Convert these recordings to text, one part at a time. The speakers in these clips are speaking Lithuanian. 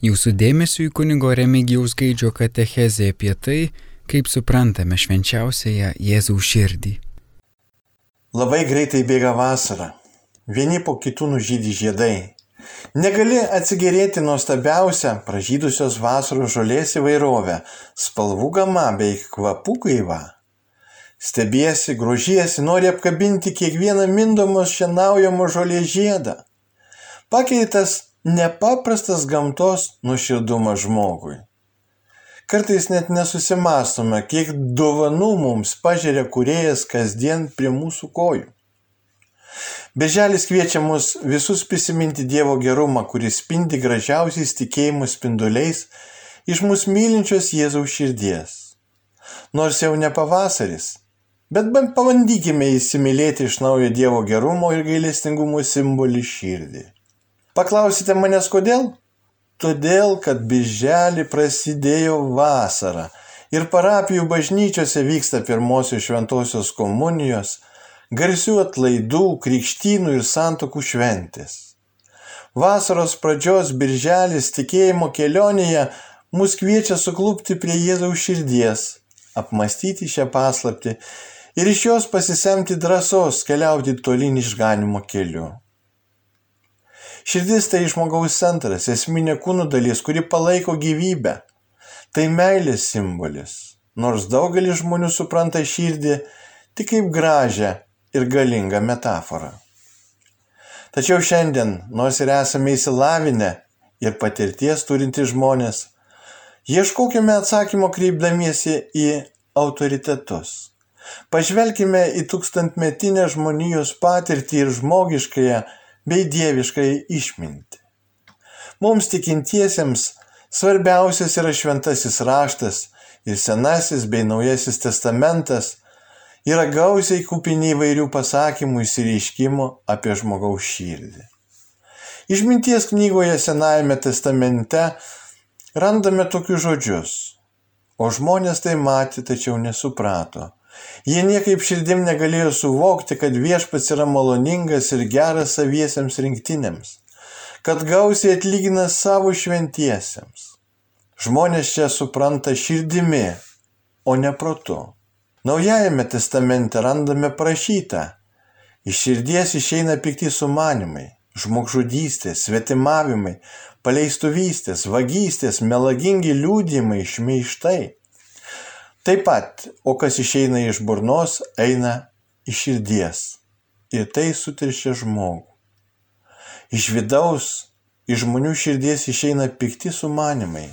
Jūsų dėmesio į kunigo Remigijaus gaidžio katechezę apie tai, kaip suprantame švenčiausiąją Jėzaus širdį. Labai greitai bėga vasara. Vieni po kitų nužydį žiedai. Negali atsigerėti nuostabiausią pražydusios vasaros žolės įvairovę, spalvų gama bei kvapų gaiva. Stebiesi, grožiesi, nori apkabinti kiekvieną mindomos šienaujamo žolės žiedą. Pakeitas nepaprastas gamtos nuoširdumas žmogui. Kartais net nesusimastome, kiek dovanų mums pažiūrė kuriejas kasdien prie mūsų kojų. Beželis kviečia mus visus prisiminti Dievo gerumą, kuris spindi gražiausiais tikėjimo spinduliais iš mūsų mylinčios Jėzaus širdies. Nors jau ne pavasaris, bet bent pabandykime įsimylėti iš naujo Dievo gerumo ir gailestingumo simbolį širdį. Paklausite manęs kodėl? Todėl, kad birželį prasidėjo vasara ir parapijų bažnyčiose vyksta pirmosios šventosios komunijos, garsių atlaidų, krikštynų ir santokų šventės. Vasaros pradžios birželis tikėjimo kelionėje mus kviečia suklupti prie Jėzaus širdies, apmastyti šią paslapti ir iš jos pasisemti drąsos keliauti tolyn išganimo keliu. Širdis tai žmogaus centras, esminė kūno dalis, kuri palaiko gyvybę. Tai meilės simbolis. Nors daugelis žmonių supranta širdį tik kaip gražią ir galingą metaforą. Tačiau šiandien, nors ir esame įsilavinę ir patirties turinti žmonės, ieškokime atsakymo kreipdamiesi į autoritetus. Pažvelkime į tūkstantmetinę žmonijos patirtį ir žmogiškąją bei dieviškai išmintį. Mums tikintiesiems svarbiausias yra šventasis raštas ir senasis bei naujasis testamentas yra gausiai kupini įvairių pasakymų įsireiškimų apie žmogaus širdį. Išminties knygoje Senajame testamente randame tokius žodžius, o žmonės tai matė, tačiau nesuprato Jie niekaip širdim negalėjo suvokti, kad viešpats yra maloningas ir geras saviesiems rinktiniams, kad gausiai atlygina savo šventiesiems. Žmonės čia supranta širdimi, o ne protu. Naujajame testamente randame prašytą. Iš širdies išeina pikti sumanimai, žmogžudystės, svetimavimai, paleistuvystės, vagystės, melagingi liūdimai, šmeištai. Taip pat, o kas išeina iš burnos, eina iš širdies. Ir tai sutiršia žmogų. Iš vidaus, iš žmonių širdies išeina pikti sumanimai.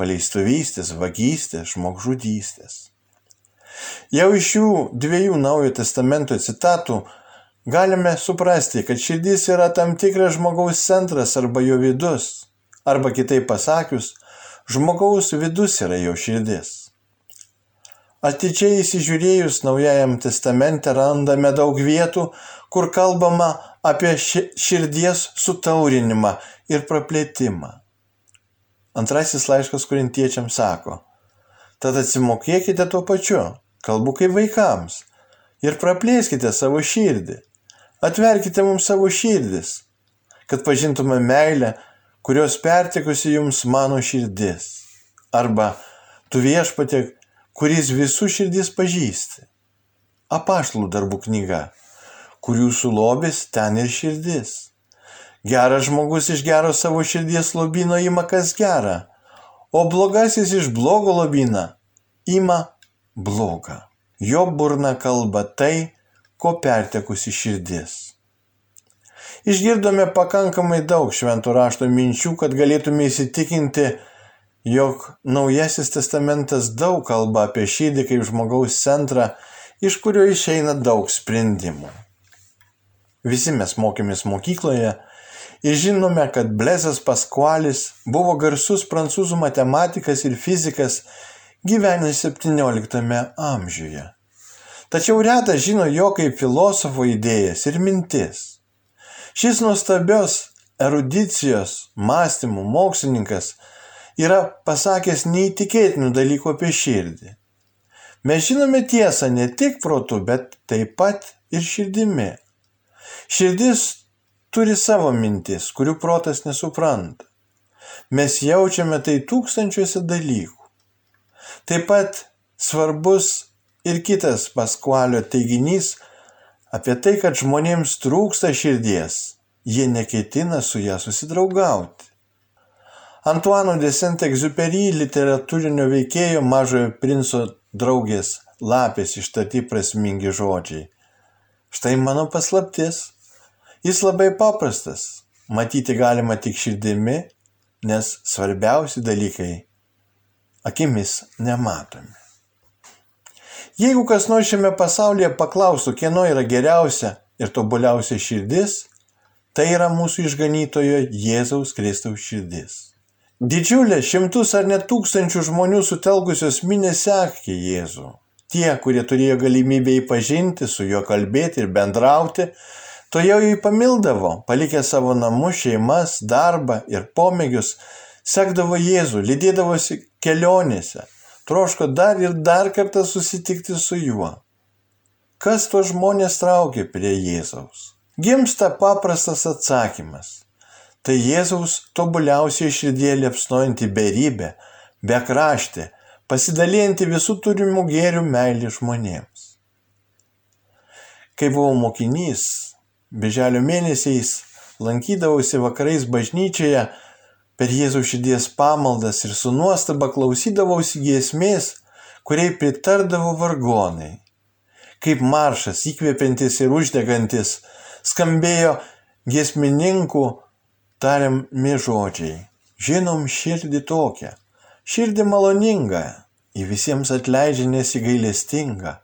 Paleistuvystės, vagystės, žmogžudystės. Jau iš šių dviejų naujo testamento citatų galime suprasti, kad širdis yra tam tikras žmogaus centras arba jo vidus. Arba kitaip pasakius, žmogaus vidus yra jo širdis. Atidžiai įsižiūrėjus Naujajam testamente randame daug vietų, kur kalbama apie širdies sutaurinimą ir praplėtimą. Antrasis laiškas korintiečiams sako, tad atsimokėkite tuo pačiu, kalbu kaip vaikams, ir praplėskite savo širdį, atverkite mums savo širdis, kad pažintume meilę, kurios pertekusi jums mano širdis. Arba tu viešpatė, kuris visų širdis pažįsti. Apaštalų darbų knyga, kur jūsų lobis ten ir širdis. Geras žmogus iš gero savo širdies lobino ima kas gera, o blogasis iš blogo lobina ima blogą. Jo burna kalba tai, ko pertekusi širdis. Išgirdome pakankamai daug šventų rašto minčių, kad galėtume įsitikinti, jog Naujasis testamentas daug kalba apie širdį kaip žmogaus centrą, iš kurio išeina daug sprendimų. Visi mes mokėmės mokykloje ir žinome, kad Blezas Paskualis buvo garsus prancūzų matematikas ir fizikas gyvenęs XVII amžiuje. Tačiau retas žino jo kaip filosofo idėjas ir mintis. Šis nuostabios erudicijos, mąstymų mokslininkas yra pasakęs neįtikėtinų dalykų apie širdį. Mes žinome tiesą ne tik protu, bet taip pat ir širdimi. Širdis turi savo mintis, kurių protas nesupranta. Mes jaučiame tai tūkstančiuose dalykų. Taip pat svarbus ir kitas Paskvalio teiginys apie tai, kad žmonėms trūksta širdies, jie neketina su ją susidraugauti. Antuano de Saint-Exupéry literatūrinio veikėjo mažojo princo draugės lapės ištati prasmingi žodžiai. Štai mano paslaptis. Jis labai paprastas. Matyti galima tik širdimi, nes svarbiausi dalykai akimis nematomi. Jeigu kas nors šiame pasaulyje paklaustų, kieno yra geriausia ir tobuliausia širdis, tai yra mūsų išganytojo Jėzaus Kristaus širdis. Didžiulė šimtus ar net tūkstančių žmonių sutelkusios minė sekė Jėzų. Tie, kurie turėjo galimybę įpažinti, su juo kalbėti ir bendrauti, to jau jį pamildavo, palikę savo namus, šeimas, darbą ir pomėgius, sekdavo Jėzų, lydėdavosi kelionėse, troško dar ir dar kartą susitikti su juo. Kas to žmonės traukė prie Jėzaus? Gimsta paprastas atsakymas tai Jėzaus tobuliausiai širdie liepsnojanti beribė, bekraštė, pasidalijanti visų turimų gėrių meilį žmonėms. Kai buvau mokinys, beželio mėnesiais lankydavausi vakarais bažnyčioje per Jėzaus širdies pamaldas ir su nuostaba klausydavausi giesmės, kuriai pritardavo vargonai. Kaip maršas įkvepiantis ir uždegantis skambėjo giesmininkų tariami žodžiai. Žinom širdį tokią, širdį maloningą, į visiems atleidžia nesigailestingą.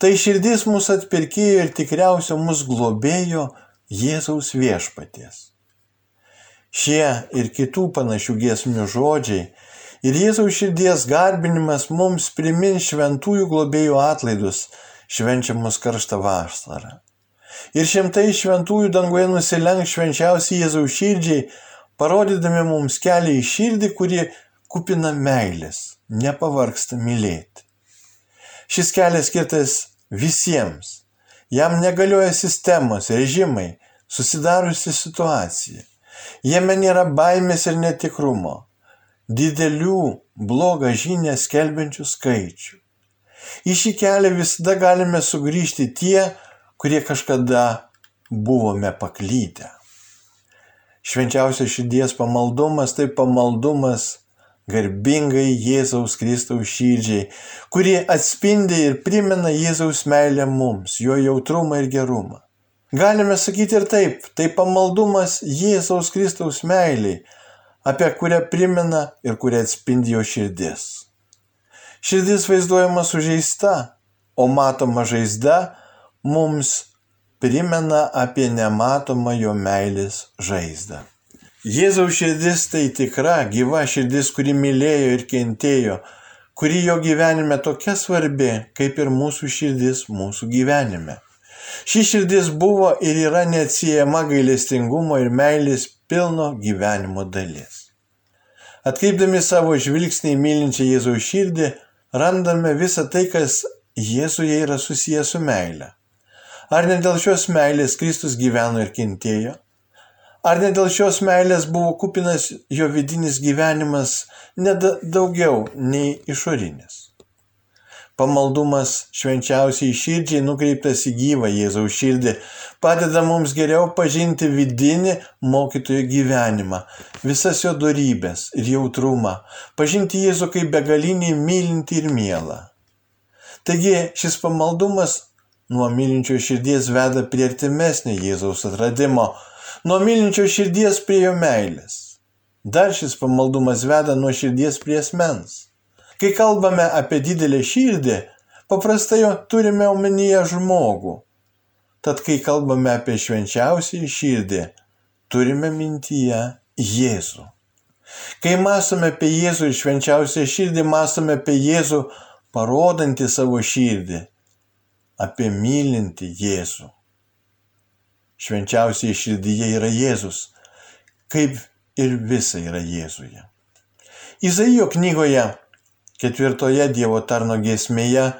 Tai širdis mūsų atpirkėjo ir tikriausio mūsų globėjo Jėzaus viešpaties. Šie ir kitų panašių giesmių žodžiai ir Jėzaus širdies garbinimas mums primins šventųjų globėjų atlaidus švenčiamus karštą vasarą ir šimtai šventųjų danguje nusilenks švenčiausiai Jėzaus širdžiai, parodydami mums kelią į širdį, kuri kupina meilės, nepavarksta mylėti. Šis kelias skirtas visiems. Jam negalioja sistemos, režimai, susidariusi situacija. Jame nėra baimės ir netikrumo, didelių blogą žinę skelbiančių skaičių. Į šį kelią visada galime sugrįžti tie, kurie kažkada buvome paklydę. Švenčiausias širdies pamaldumas tai pamaldumas garbingai Jėzaus Kristaus širdžiai, kurie atspindi ir primena Jėzaus meilę mums, jo jautrumą ir gerumą. Galime sakyti ir taip, tai pamaldumas Jėzaus Kristaus meiliai, apie kurią primena ir kurią atspindi jo širdis. Širdis vaizduojama sužeista, o matoma žaizda mums primena apie nematomą jo meilės žaizdą. Jėzaus širdis tai tikra, gyva širdis, kuri mylėjo ir kentėjo, kuri jo gyvenime tokia svarbi, kaip ir mūsų širdis mūsų gyvenime. Ši širdis buvo ir yra neatsiejama gailestingumo ir meilės pilno gyvenimo dalis. Atkreipdami savo žvilgsnį į mylinčią Jėzaus širdį, randame visą tai, kas Jėzuje yra susijęs su meile. Ar ne dėl šios meilės Kristus gyveno ir kentėjo? Ar ne dėl šios meilės buvo kupinas jo vidinis gyvenimas ne daugiau nei išorinis? Pamaldumas švenčiausiai širdžiai nukreiptas į gyvą Jėzaus širdį padeda mums geriau pažinti vidinį mokytojo gyvenimą, visas jo darybės ir jautrumą, pažinti Jėzų kaip begalinį mylinti ir mielą. Taigi šis pamaldumas nuo mylinčio širdies veda prie artimesnio Jėzaus atradimo, nuo mylinčio širdies prie jo meilės. Dar šis pamaldumas veda nuo širdies prie asmens. Kai kalbame apie didelę širdį, paprastai turime omenyje žmogų. Tad kai kalbame apie švenčiausią širdį, turime mintyje Jėzų. Kai mąstome apie Jėzų ir švenčiausią širdį, mąstome apie Jėzų parodantį savo širdį apie mylintį Jėzų. Švenčiausiai širdyje yra Jėzus, kaip ir visa yra Jėzuje. Izaijo knygoje, ketvirtoje Dievo tarno giesmėje,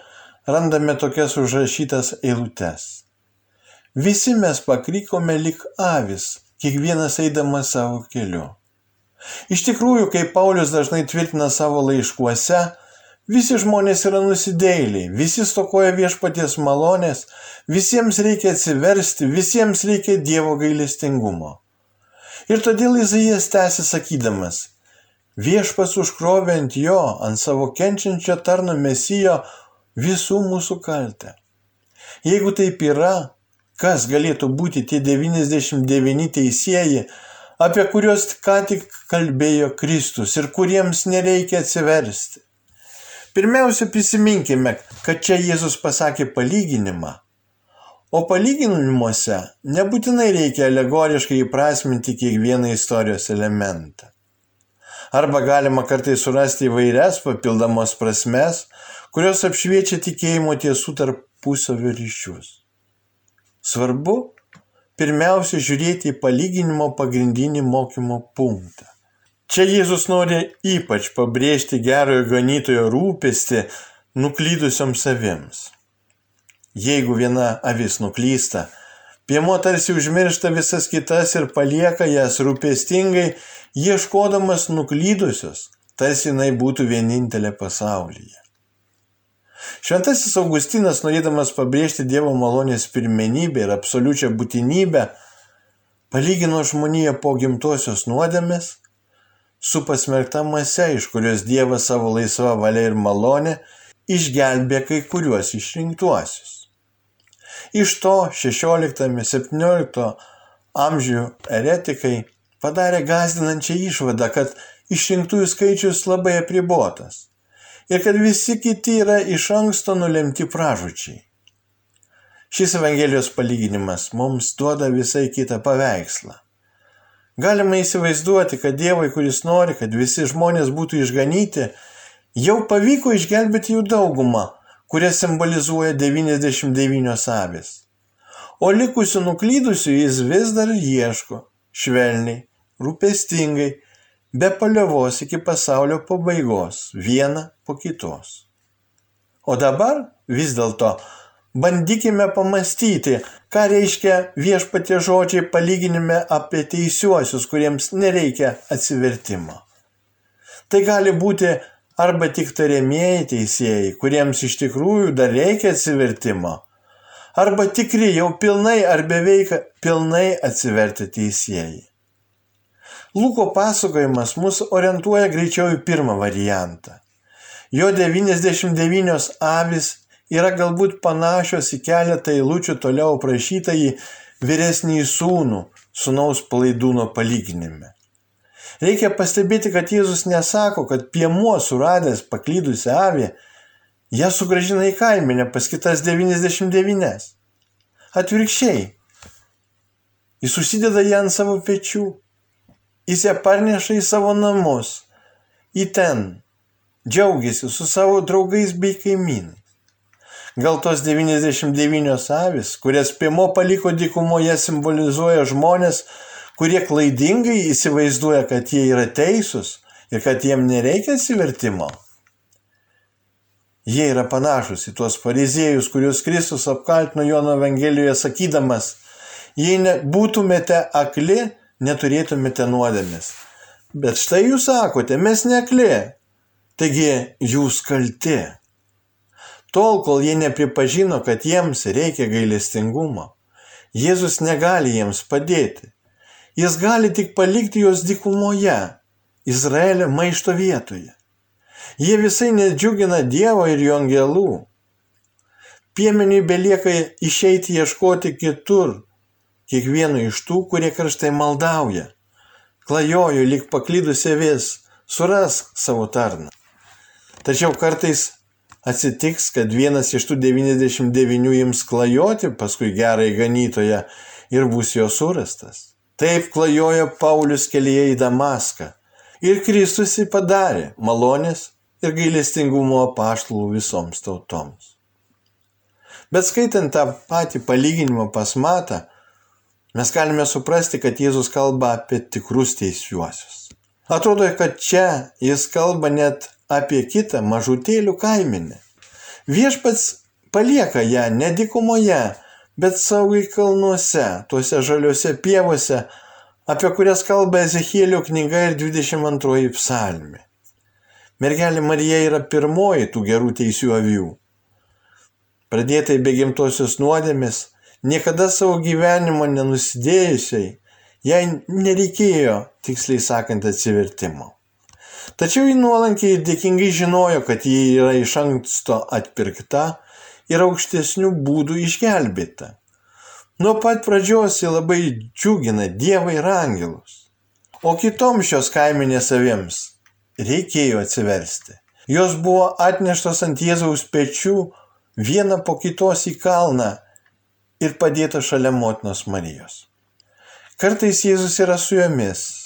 randame tokias užrašytas eilutes. Visi mes pakrykome lik avis, kiekvienas eidamas savo keliu. Iš tikrųjų, kaip Paulius dažnai tvirtina savo laiškuose, visi žmonės yra nusidėliai, visi stokoja viešpaties malonės, visiems reikia atsiversti, visiems reikia Dievo gailestingumo. Ir todėl Izaijas tęsi sakydamas, viešpas užkrovė ant jo, ant savo kenčiančio tarno mesijo visų mūsų kaltę. Jeigu taip yra, kas galėtų būti tie 99 teisėjai, apie kuriuos ką tik kalbėjo Kristus ir kuriems nereikia atsiversti. Pirmiausia, prisiminkime, kad čia Jėzus pasakė palyginimą, o palyginimuose nebūtinai reikia alegoriškai įprasminti kiekvieną istorijos elementą. Arba galima kartai surasti įvairias papildomos prasmes, kurios apšviečia tikėjimo tiesų tarpusavio ryšius. Svarbu pirmiausia žiūrėti į palyginimo pagrindinį mokymo punktą. Čia Jėzus nori ypač pabrėžti gerojo ganytojo rūpestį nuklydusioms avims. Jeigu viena avis nuklysta, piemuo tarsi užmiršta visas kitas ir palieka jas rūpestingai, ieškodamas nuklydusios, tarsi jinai būtų vienintelė pasaulyje. Šventasis Augustinas, norėdamas pabrėžti Dievo malonės pirmenybę ir absoliučią būtinybę, palygino žmoniją po gimtosios nuodėmės su pasmerkta mase, iš kurios Dievas savo laisvą valią ir malonę išgelbė kai kuriuos išrinktuosius. Iš to 16-17 amžių eretikai padarė gazdinančią išvadą, kad išrinktųjų skaičius labai apribotas ir kad visi kiti yra iš anksto nulemti pražučiai. Šis Evangelijos palyginimas mums duoda visai kitą paveikslą. Galima įsivaizduoti, kad Dievui, kuris nori, kad visi žmonės būtų išganyti, jau pavyko išgelbėti jų daugumą, kurią simbolizuoja 99 avis. O likusių nuklydusių jis vis dar ieško, švelniai, rūpestingai, be paliovos iki pasaulio pabaigos, vieną po kitos. O dabar vis dėlto bandykime pamastyti, ką reiškia viešpatie žodžiai palyginime apie teisiuosius, kuriems nereikia atsivertimo. Tai gali būti arba tik tariamieji teisėjai, kuriems iš tikrųjų dar reikia atsivertimo, arba tikri jau pilnai ar beveik pilnai atsiverti teisėjai. Luko pasakojimas mus orientuoja greičiau į pirmą variantą. Jo 99 avis yra galbūt panašios į keletą eilučių toliau aprašytąjį vyresnį sūnų sunaus palaidūno palyginime. Reikia pastebėti, kad Jėzus nesako, kad piemuo suradęs paklydusią avį, ją sugražina į kaiminę pas kitas 99. Atvirkščiai, jis susideda ją ant savo pečių Jis ją parneša į savo namus, į ten, džiaugiasi su savo draugais bei kaimynais. Gal tos 99 avis, kurias Pimo paliko dykumoje, simbolizuoja žmonės, kurie klaidingai įsivaizduoja, kad jie yra teisūs ir kad jiem nereikia atsivertimo. Jie yra panašus į tuos fariziejus, kuriuos Kristus apkaltino Jono Evangelijoje sakydamas, jei būtumėte akli, neturėtumėte nuodėmės. Bet štai jūs sakote, mes nekli. Taigi jūs kalti. Tol, kol jie nepripažino, kad jiems reikia gailestingumo, Jėzus negali jiems padėti. Jis gali tik palikti juos dykumoje, Izraelio maišto vietoje. Jie visai nedžiugina Dievo ir jo angelų. Piemeniui belieka išeiti ieškoti kitur, kiekvieno iš tų, kurie karštai maldauja. Klajoju lyg paklydusi vis, surask savo tarną. Tačiau kartais atsitiks, kad vienas iš tų 99 ims klajoti paskui gerai ganytoje ir bus jo surastas. Taip klajojo Paulius kelyje į Damaską. Ir Kristus jį padarė malonės ir gailestingumo apaštalų visoms tautoms. Bet skaitant tą patį palyginimą pas Matą, mes galime suprasti, kad Jėzus kalba apie tikrus teisiuosius. Atrodo, kad čia jis kalba net apie kitą mažutėlių kaiminę. Viešpats palieka ją ne dikumoje, bet saugai kalnuose, tuose žaliuose pievose, apie kurias kalba Ezechielio knyga ir 22 psalmi. Mergelė Marija yra pirmoji tų gerų teisių avių. Pradėtai be gimtosios nuodėmės, niekada savo gyvenimo nenusidėjusiai, jai nereikėjo, tiksliai sakant, atsivertimo. Tačiau ji nuolankiai ir dėkingai žinojo, kad ji yra iš anksto atpirkta ir aukštesnių būdų išgelbėta. Nuo pat pradžios ji labai džiugina Dievą ir angelus. O kitoms šios kaiminės aviems reikėjo atsiversti. Jos buvo atneštos ant Jėzaus pečių vieną po kitos į kalną ir padėta šalia motinos Marijos. Kartais Jėzus yra su jomis,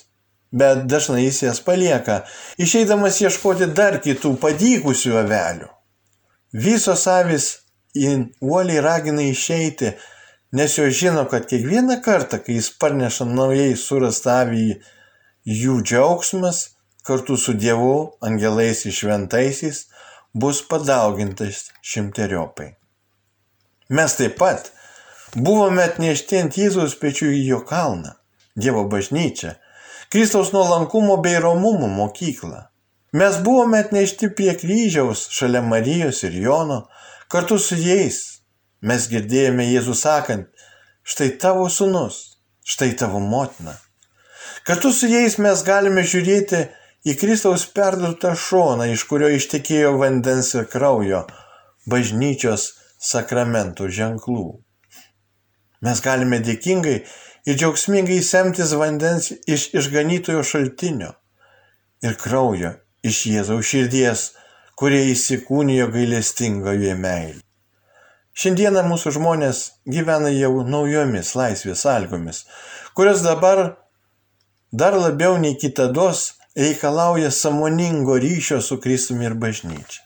bet dažnai jis jas palieka, išeidamas ieškoti dar kitų padykusių avelių. Visos avis uoliai ragina išeiti, nes jos žino, kad kiekvieną kartą, kai jis parneša naujai surastą avį, jų džiaugsmas kartu su Dievu, angelais ir šventaisiais bus padaugintas šimteriopai. Mes taip pat buvome atnešti ant Jėzaus pečių į jo kalną, Dievo bažnyčią, Kristaus nuolankumo bei romumo mokyklą. Mes buvome atnešti prie kryžiaus šalia Marijos ir Jono, kartu su jais. Mes girdėjome Jėzų sakant, štai tavo sunus, štai tavo motina. Kartu su jais mes galime žiūrėti į Kristaus perdurtą šoną, iš kurio ištekėjo vandens ir kraujo, bažnyčios sakramentų ženklų. Mes galime dėkingai ir džiaugsmingai semtis vandens iš išganytojo šaltinio ir kraujo iš Jėzaus širdies, kurie įsikūnijo gailestingoje meilė. Šiandieną mūsų žmonės gyvena jau naujomis laisvės sąlygomis, kurios dabar dar labiau nei kitados reikalauja samoningo ryšio su Kristumi ir bažnyčia.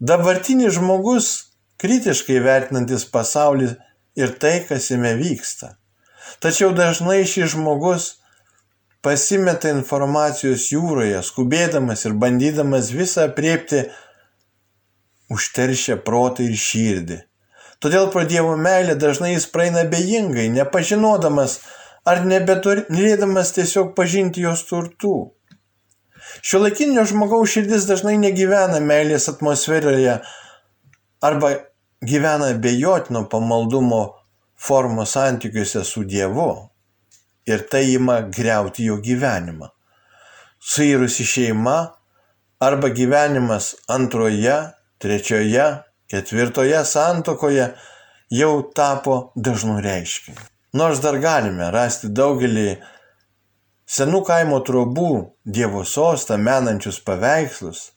Dabartinis žmogus, kritiškai vertinantis pasaulį ir tai, kas jame vyksta. Tačiau dažnai šis žmogus pasimeta informacijos jūroje, skubėdamas ir bandydamas visą apriepti, užteršia protą ir širdį. Todėl pro Dievo meilę dažnai jis praeina bejingai, nepažinodamas ar nebeturėdamas tiesiog pažinti jos turtų. Šiuolaikinio žmogaus širdis dažnai negyvena meilės atmosferoje arba gyvena bejotino pamaldumo formos santykiuose su Dievu ir tai ima greuti jo gyvenimą. Suirusi šeima arba gyvenimas antroje, trečioje, ketvirtoje santokoje jau tapo dažnų reiškiniu. Nors dar galime rasti daugelį senų kaimo trobų Dievo sostą menančius paveikslus,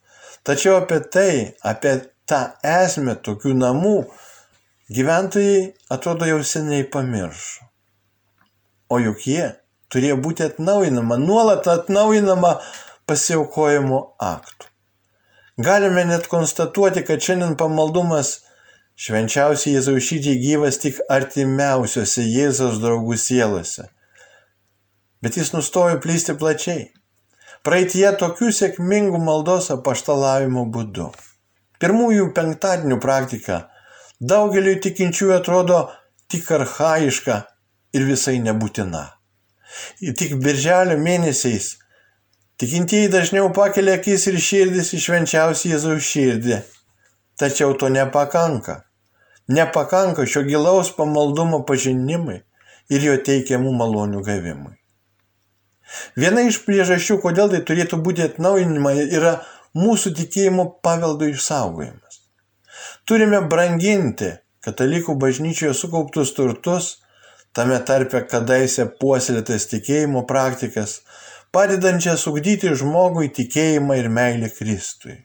tačiau apie tai, apie tą esmę tokių namų gyventojai atrodo jau seniai pamiršo. O juk jie turėjo būti atnaujinama, nuolat atnaujinama pasiaukojimo aktų. Galime net konstatuoti, kad šiandien pamaldumas švenčiausiai Jėzaus šydžiai gyvas tik artimiausiose Jėzaus draugų sielose bet jis nustojo plysti plačiai. Praeitie tokių sėkmingų maldos apaštalavimo būdu. Pirmųjų penktadienių praktika daugeliu tikinčiųjų atrodo tik arhaiška ir visai nebūtina. Ir tik birželio mėnesiais tikintieji dažniau pakelia akis ir širdis į švenčiausią Jėzaus širdį. Tačiau to nepakanka. Nepakanka šio gilaus pamaldumo pažinimui ir jo teikiamų malonių gavimui. Viena iš priežasčių, kodėl tai turėtų būti atnaujinima, yra mūsų tikėjimo paveldo išsaugojimas. Turime branginti katalikų bažnyčioje sukauptus turtus, tame tarpe kadaise puoselėtas tikėjimo praktikas, padedančias ugdyti žmogui tikėjimą ir meilę Kristui.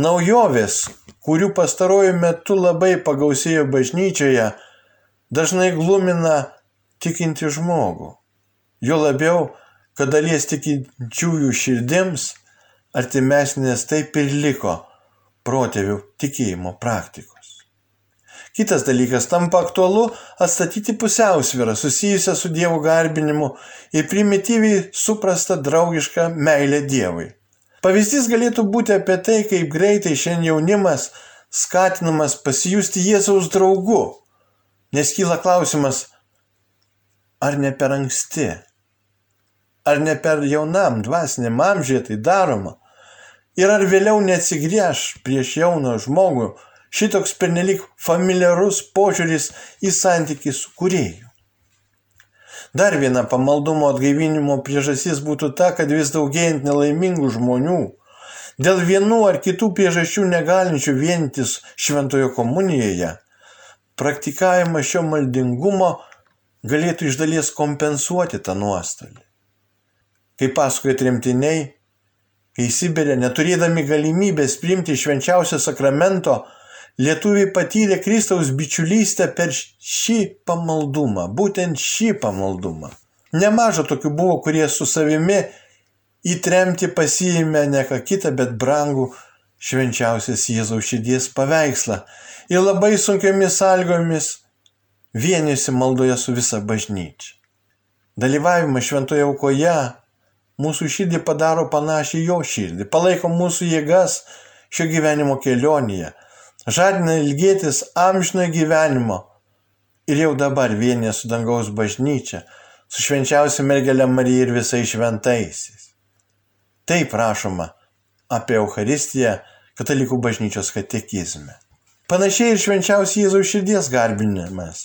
Naujovės, kurių pastarojų metu labai pagausėjo bažnyčioje, dažnai glumina tikinti žmogų. Jo labiau, kad dalies tikinčiųjų širdims artimesnės taip ir liko protėvių tikėjimo praktikos. Kitas dalykas tampa aktualu atstatyti pusiausvyrą susijusią su Dievo garbinimu ir primityviai suprasta draugiška meilė Dievui. Pavyzdys galėtų būti apie tai, kaip greitai šiandien jaunimas skatinamas pasijusti Jėzaus draugu, nes kyla klausimas, ar ne per anksti Ar ne per jaunam dvasiniam amžiai tai daroma? Ir ar vėliau neatsigręž prieš jauną žmogų šitoks pernelik familiarus požiūris į santykį su kurėju? Dar viena pamaldumo atgaivinimo priežastis būtų ta, kad vis daugėjant nelaimingų žmonių, dėl vienų ar kitų priežasčių negalinčių vientis šventojo komunijoje, praktikavimas šio maldingumo galėtų iš dalies kompensuoti tą nuostolį. Kaip pasakoja tremtiniai, kai Sibirė, neturėdami galimybės priimti švenčiausio sakramento, lietuviai patyrė Kristaus bičiulystę per šį pamaldumą, būtent šį pamaldumą. Nemaža tokių buvo, kurie su savimi įtremti pasiėmė ne ką kitą, bet brangų švenčiausias Jėzaus širdies paveikslą ir labai sunkiomis sąlygomis vienėsi maldoje su visa bažnyčia. Dalyvavimas šventoje aukoje mūsų širdį padaro panašiai jo širdį, palaiko mūsų jėgas šio gyvenimo kelionėje, žadina ilgėtis amžino gyvenimo ir jau dabar vienė su dangaus bažnyčia, su švenčiausia mergelė Marija ir visais šventaisiais. Taip rašoma apie Euharistiją katalikų bažnyčios katekizme. Panašiai ir švenčiausias Jėzaus širdies garbinimas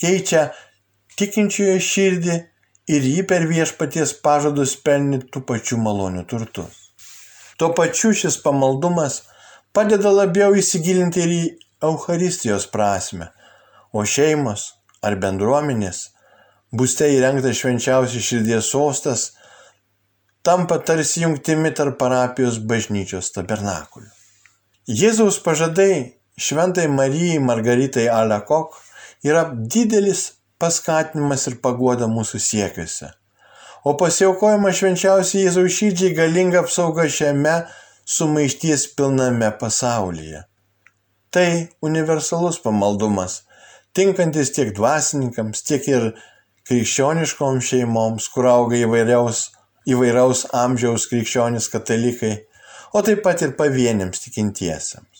keičia tikinčiojo širdį ir jį per viešpaties pažadus pelnį tų pačių malonių turtus. Tuo pačiu šis pamaldumas padeda labiau įsigilinti ir į Euharistijos prasme, o šeimos ar bendruomenės būste įrengtas švenčiausias širdies sostas tampa tarsi jungtimi tarp parapijos bažnyčios tabernakulių. Jėzaus pažadai šventai Marijai Margaritai Alekok yra didelis paskatinimas ir paguoda mūsų siekiuose. O pasiaukojimas švenčiausiai Jėzaus šydžiai galinga apsauga šiame sumaišties pilname pasaulyje. Tai universalus pamaldumas, tinkantis tiek dvasininkams, tiek ir krikščioniškoms šeimoms, kur auga įvairiaus, įvairiaus amžiaus krikščionis katalikai, o taip pat ir pavieniams tikintiesiems.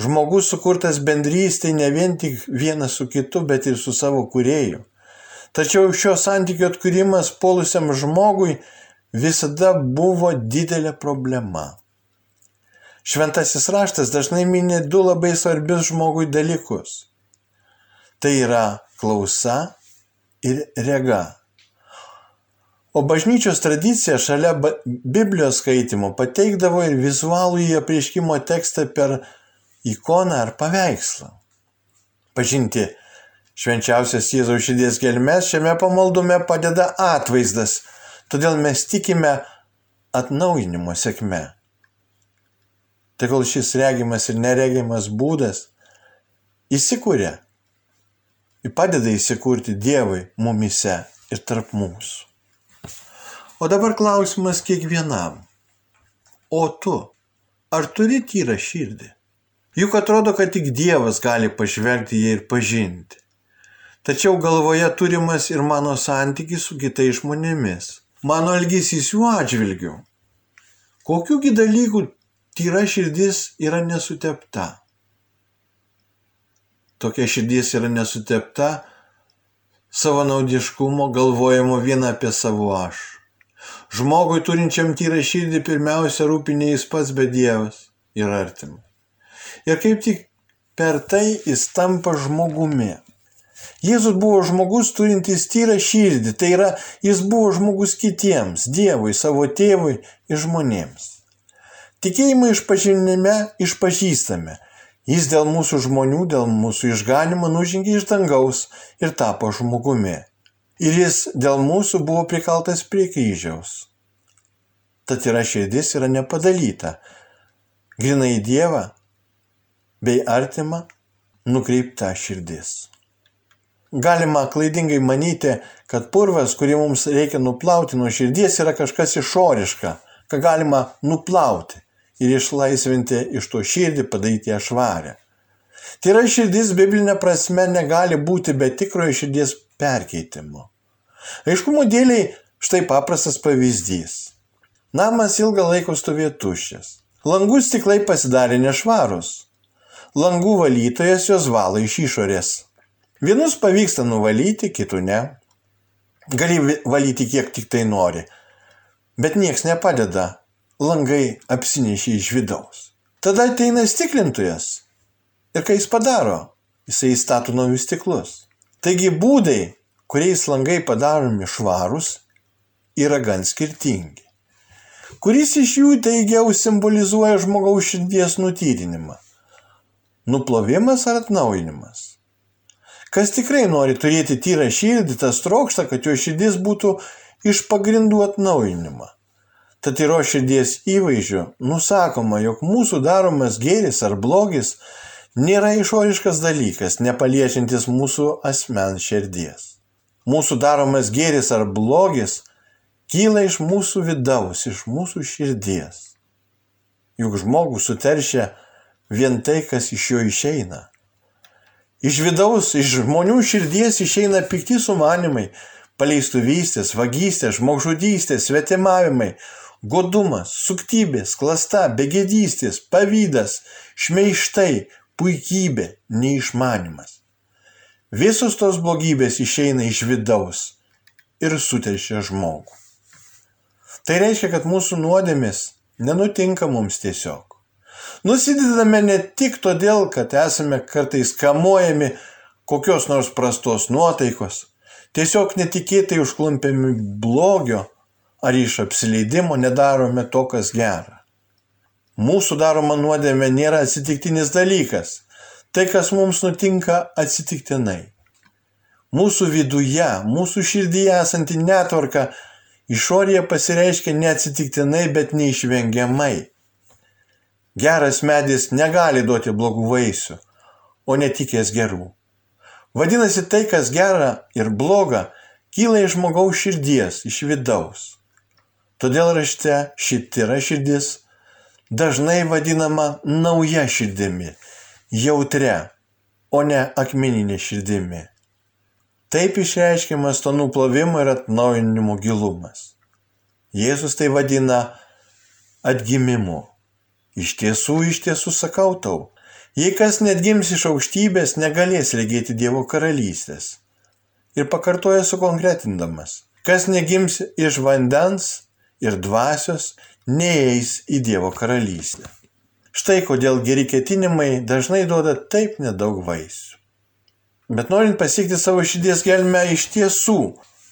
Žmogus sukurtas bendrystėje ne vien tik vienas su kitu, bet ir su savo kurėju. Tačiau šio santykio atkūrimas polusiam žmogui visada buvo didelė problema. Šventasis raštas dažnai minė du labai svarbius žmogui dalykus. Tai yra klausa ir rega. O bažnyčios tradicija šalia Biblijos skaitimo pateikdavo ir vizualų į apriškimo tekstą per ikoną ar paveikslą. Pažinti švenčiausias Jėzaus širdies gelmes šiame pamaldume padeda atvaizdas, todėl mes tikime atnaujinimo sėkme. Tegul šis regimas ir neregimas būdas įsikūrė padeda įsikurti Dievui mumise ir tarp mūsų. O dabar klausimas kiekvienam. O tu, ar turi tyrą širdį? Juk atrodo, kad tik Dievas gali pažvelgti ją ir pažinti. Tačiau galvoje turimas ir mano santykis su kitais žmonėmis, mano elgesys jų atžvilgiu. Kokiųgi dalykų tyra širdis yra nesutepta? Tokia širdis yra nesutepta savo naudiškumo galvojimo vien apie savo aš. Žmogui turinčiam tyrą širdį pirmiausia rūpinė jis pats, bet Dievas ir artimas ir kaip tik per tai jis tampa žmogumi. Jėzus buvo žmogus turintis tyrą širdį, tai yra jis buvo žmogus kitiems, Dievui, savo tėvui ir žmonėms. Tikėjimą išpažinime išpažįstame. Jis dėl mūsų žmonių, dėl mūsų išganimo nužengė iš dangaus ir tapo žmogumi. Ir jis dėl mūsų buvo prikaltas prie kryžiaus. Tad yra širdis yra nepadalyta. Grinai Dievą bei artima nukreipta širdis. Galima klaidingai manyti, kad purvas, kurį mums reikia nuplauti nuo širdies, yra kažkas išoriška, ką galima nuplauti ir išlaisvinti iš to širdį, padaryti ją švarę. Tai yra širdis biblinė prasme negali būti be tikrojo širdies perkeitimo. Aiškumo dėliai štai paprastas pavyzdys. Namas ilgą laiką stovėjo tuščias. Langų stiklai pasidarė nešvarus langų valytojas juos valo iš išorės. Vienus pavyksta nuvalyti, kitų ne. gali valyti kiek tik tai nori, bet nieks nepadeda, langai apsinešė iš vidaus. Tada ateina stiklintojas ir kai jis padaro, jisai įstato naujus stiklus. Taigi būdai, kuriais langai padaromi švarus, yra gan skirtingi. Kuris iš jų teigiau simbolizuoja žmogaus širdies nutyrinimą? Nuplovimas ar atnaujinimas? Kas tikrai nori turėti tyrą širdį, tas trokšta, kad jo širdis būtų iš pagrindų atnaujinima. Tad tyro širdies įvaizdžiu nusakoma, jog mūsų daromas gėris ar blogis nėra išoriškas dalykas, nepaliečiantis mūsų asmens širdies. Mūsų daromas gėris ar blogis kyla iš mūsų vidaus, iš mūsų širdies. Juk žmogų suteršia vien tai, kas iš jo išeina. Iš vidaus, iš žmonių širdies išeina pikti sumanimai, paleistuvystės, vagystės, žmogžudystės, svetimavimai, godumas, suktybės, klasta, begėdystės, pavydas, šmeištai, puikybė, neišmanimas. Visos tos blogybės išeina iš vidaus ir suteršia žmogų. Tai reiškia, kad mūsų nuodėmės nenutinka mums tiesiog. Nusidedame ne tik todėl, kad esame kartais kamuojami kokios nors prastos nuotaikos, tiesiog netikėtai užklumpiami blogio ar iš apsileidimo nedarome to, kas gera. Mūsų daroma nuodėmė nėra atsitiktinis dalykas, tai kas mums nutinka atsitiktinai. Mūsų viduje, mūsų širdyje esanti netvarka išorėje pasireiškia neatsitiktinai, bet neišvengiamai. Geras medis negali duoti blogų vaisių, o netikės gerų. Vadinasi, tai, kas gera ir bloga, kyla iš žmogaus širdies, iš vidaus. Todėl rašte ši tyra širdis dažnai vadinama nauja širdimi, jautria, o ne akmeninė širdimi. Taip išreiškiamas to nuplovimo ir atnaujinimo gilumas. Jėzus tai vadina atgimimu. Iš tiesų, iš tiesų sakau tau, jei kas net gims iš aukštybės, negalės regėti Dievo karalystės. Ir pakartoja sukonkretindamas, kas negims iš vandens ir dvasios, neeis į Dievo karalystę. Štai kodėl geri ketinimai dažnai duoda taip nedaug vaisių. Bet norint pasiekti savo širdies gelmę iš tiesų,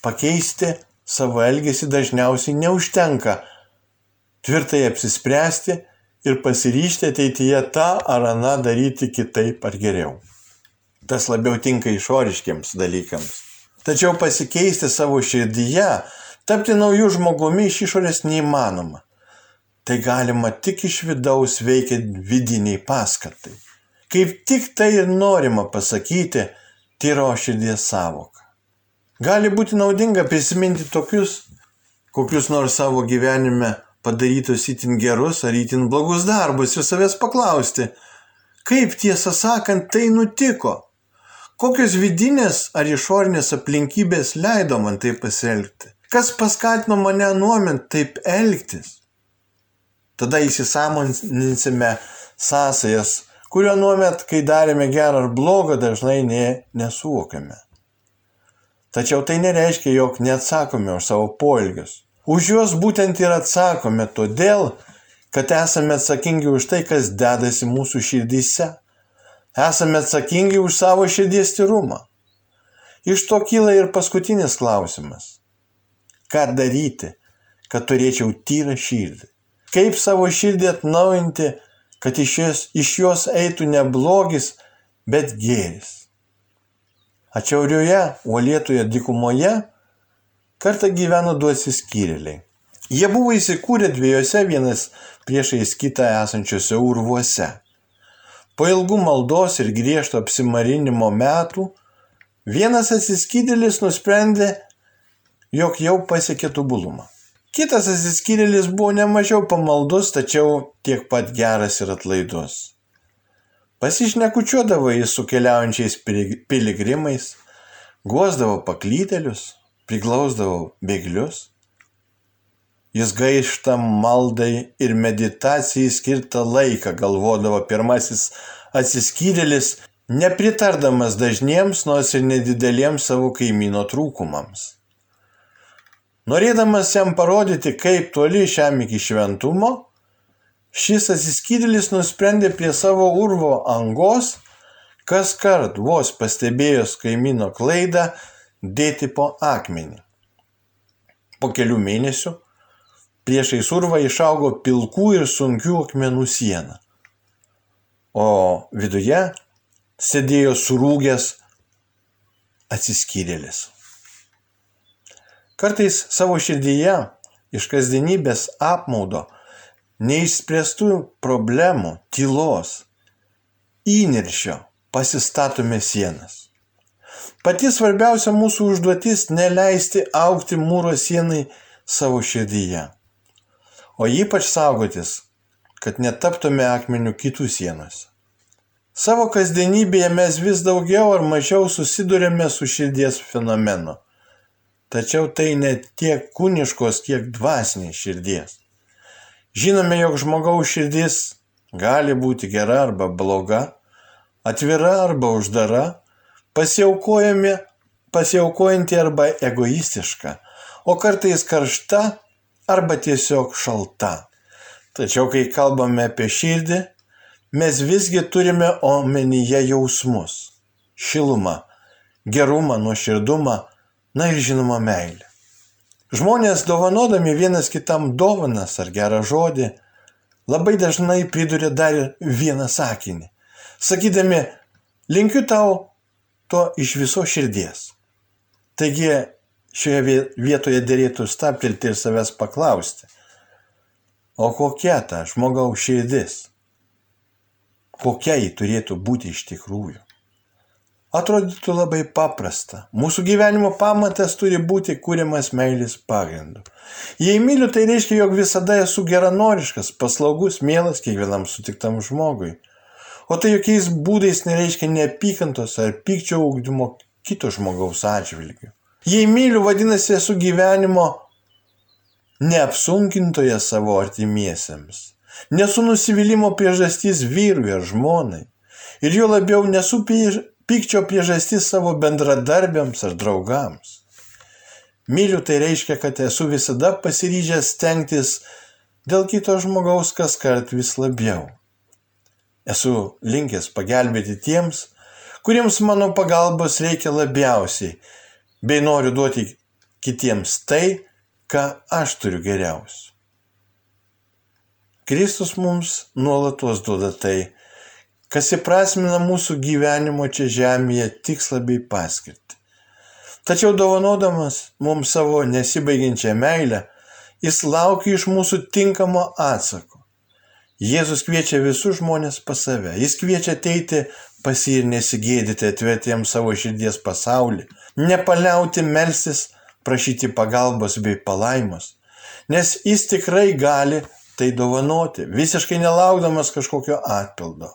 pakeisti savo elgesį dažniausiai neužtenka tvirtai apsispręsti ir pasiryžti ateityje tą ar aną daryti kitaip ar geriau. Tas labiau tinka išoriškiams dalykams. Tačiau pasikeisti savo širdyje, tapti naujų žmogumi iš išorės neįmanoma. Tai galima tik iš vidaus veikiant vidiniai paskatai. Kaip tik tai ir norima pasakyti tyro širdies savoką. Gali būti naudinga prisiminti tokius, kokius nors savo gyvenime padarytus itin gerus ar itin blogus darbus ir savęs paklausti, kaip tiesą sakant tai nutiko, kokios vidinės ar išorinės aplinkybės leido man taip pasielgti, kas paskatino mane nuomint taip elgtis. Tada įsisamoninsime sąsajas, kurio nuomet, kai darėme gerą ar blogą, dažnai ne, nesuvokiame. Tačiau tai nereiškia, jog neatsakome už savo poelgius. Už juos būtent ir atsakome todėl, kad esame atsakingi už tai, kas dedasi mūsų širdyse. Esame atsakingi už savo širdies tyrumą. Iš to kyla ir paskutinis klausimas. Ką daryti, kad turėčiau tyrą širdį? Kaip savo širdį atnaujinti, kad iš jos, iš jos eitų ne blogis, bet gėris? Ačiaurioje, uolėtoje dikumoje Kartą gyveno du atsiskyrėliai. Jie buvo įsikūrę dviejose vienas priešais kitą esančiose urvuose. Po ilgų maldos ir griežto apsimarinimo metų vienas atsiskydėlis nusprendė, jog jau pasiekė tobulumą. Kitas atsiskyrėlis buvo nemažiau pamaldus, tačiau tiek pat geras ir atlaidus. Pasišnekučiuodavo jis su keliaujančiais piligrimais, guosdavo paklytelius, priglausdavo bėglius. Jis gaišta maldai ir meditacijai skirtą laiką galvodavo pirmasis atsiskyrėlis, nepritardamas dažniems, nors ir nedideliems savo kaimyno trūkumams. Norėdamas jam parodyti, kaip toli šiam iki šventumo, šis atsiskydėlis nusprendė prie savo urvo angos, kas kart vos pastebėjus kaimino klaidą, dėti po akmenį. Po kelių mėnesių priešais urvą išaugo pilkų ir sunkių akmenų siena, o viduje sėdėjo surūgęs atsiskyrėlis. Kartais savo širdyje iš kasdienybės apmaudo, neišspręstų problemų, tylos, įniršio pasistatome sienas. Pati svarbiausia mūsų užduotis - neleisti aukti mūro sienai savo širdyje, o ypač saugotis, kad netaptume akmenių kitų sienose. Savo kasdienybėje mes vis daugiau ar mažiau susidurėme su širdies fenomenu tačiau tai ne tiek kūniškos, kiek dvasinės širdies. Žinome, jog žmogaus širdis gali būti gera arba bloga, atvira arba uždara, pasiaukojanti arba egoistiška, o kartais karšta arba tiesiog šalta. Tačiau, kai kalbame apie širdį, mes visgi turime omenyje jausmus - šilumą, gerumą, nuoširdumą, na ir žinoma meilė. Žmonės dovanodami vienas kitam dovanas ar gerą žodį labai dažnai priduria dar vieną sakinį, sakydami, linkiu tau to iš viso širdies. Taigi šioje vietoje dėrėtų staptelti ir savęs paklausti, o kokia ta žmogaus širdis? Kokia ji turėtų būti iš tikrųjų? Atrodytų labai paprasta. Mūsų gyvenimo pamatas turi būti kūriamas meilės pagrindu. Jei myliu, tai reiškia, jog visada esu geranoriškas, paslaugus, mielas kiekvienam sutiktam žmogui. O tai jokiais būdais nereiškia neapykantos ar pykčio augdymo kito žmogaus atžvilgių. Jei myliu, vadinasi, esu gyvenimo neapsunkintoje savo artimiesiems. Nesu nusivylimų priežastys vyrui ar žmonai. Ir jo labiau nesu pykčio priežastis savo bendradarbiams ar draugams. Myliu tai reiškia, kad esu visada pasiryžęs stengtis dėl kito žmogaus kas kart vis labiau. Esu linkęs pagelbėti tiems, kuriems mano pagalbos reikia labiausiai, bei noriu duoti kitiems tai, ką aš turiu geriausiu. Kristus mums nuolatos duoda tai, kas įprasmina mūsų gyvenimo čia žemėje tikslą bei paskirtį. Tačiau dovanodamas mums savo nesibaigiančią meilę, jis laukia iš mūsų tinkamo atsako. Jėzus kviečia visus žmonės pas save, jis kviečia ateiti pas jį ir nesigėdyti, atverti jam savo širdies pasaulį, nepaliauti melstis, prašyti pagalbos bei palaimos, nes jis tikrai gali tai dovanoti, visiškai nelaukdamas kažkokio atpildo.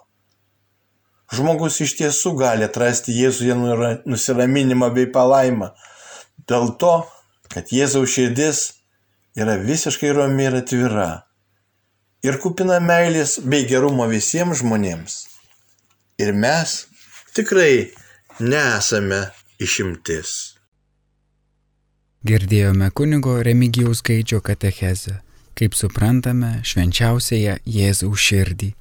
Žmogus iš tiesų gali atrasti Jėzuje nusiraminimą bei palaimą. Dėl to, kad Jėzaus širdis yra visiškai romi ir atvira. Ir kupina meilės bei gerumo visiems žmonėms. Ir mes tikrai nesame išimtis. Girdėjome kunigo Remigijaus Gaidžio katechezę, kaip suprantame švenčiausiąją Jėzaus širdį.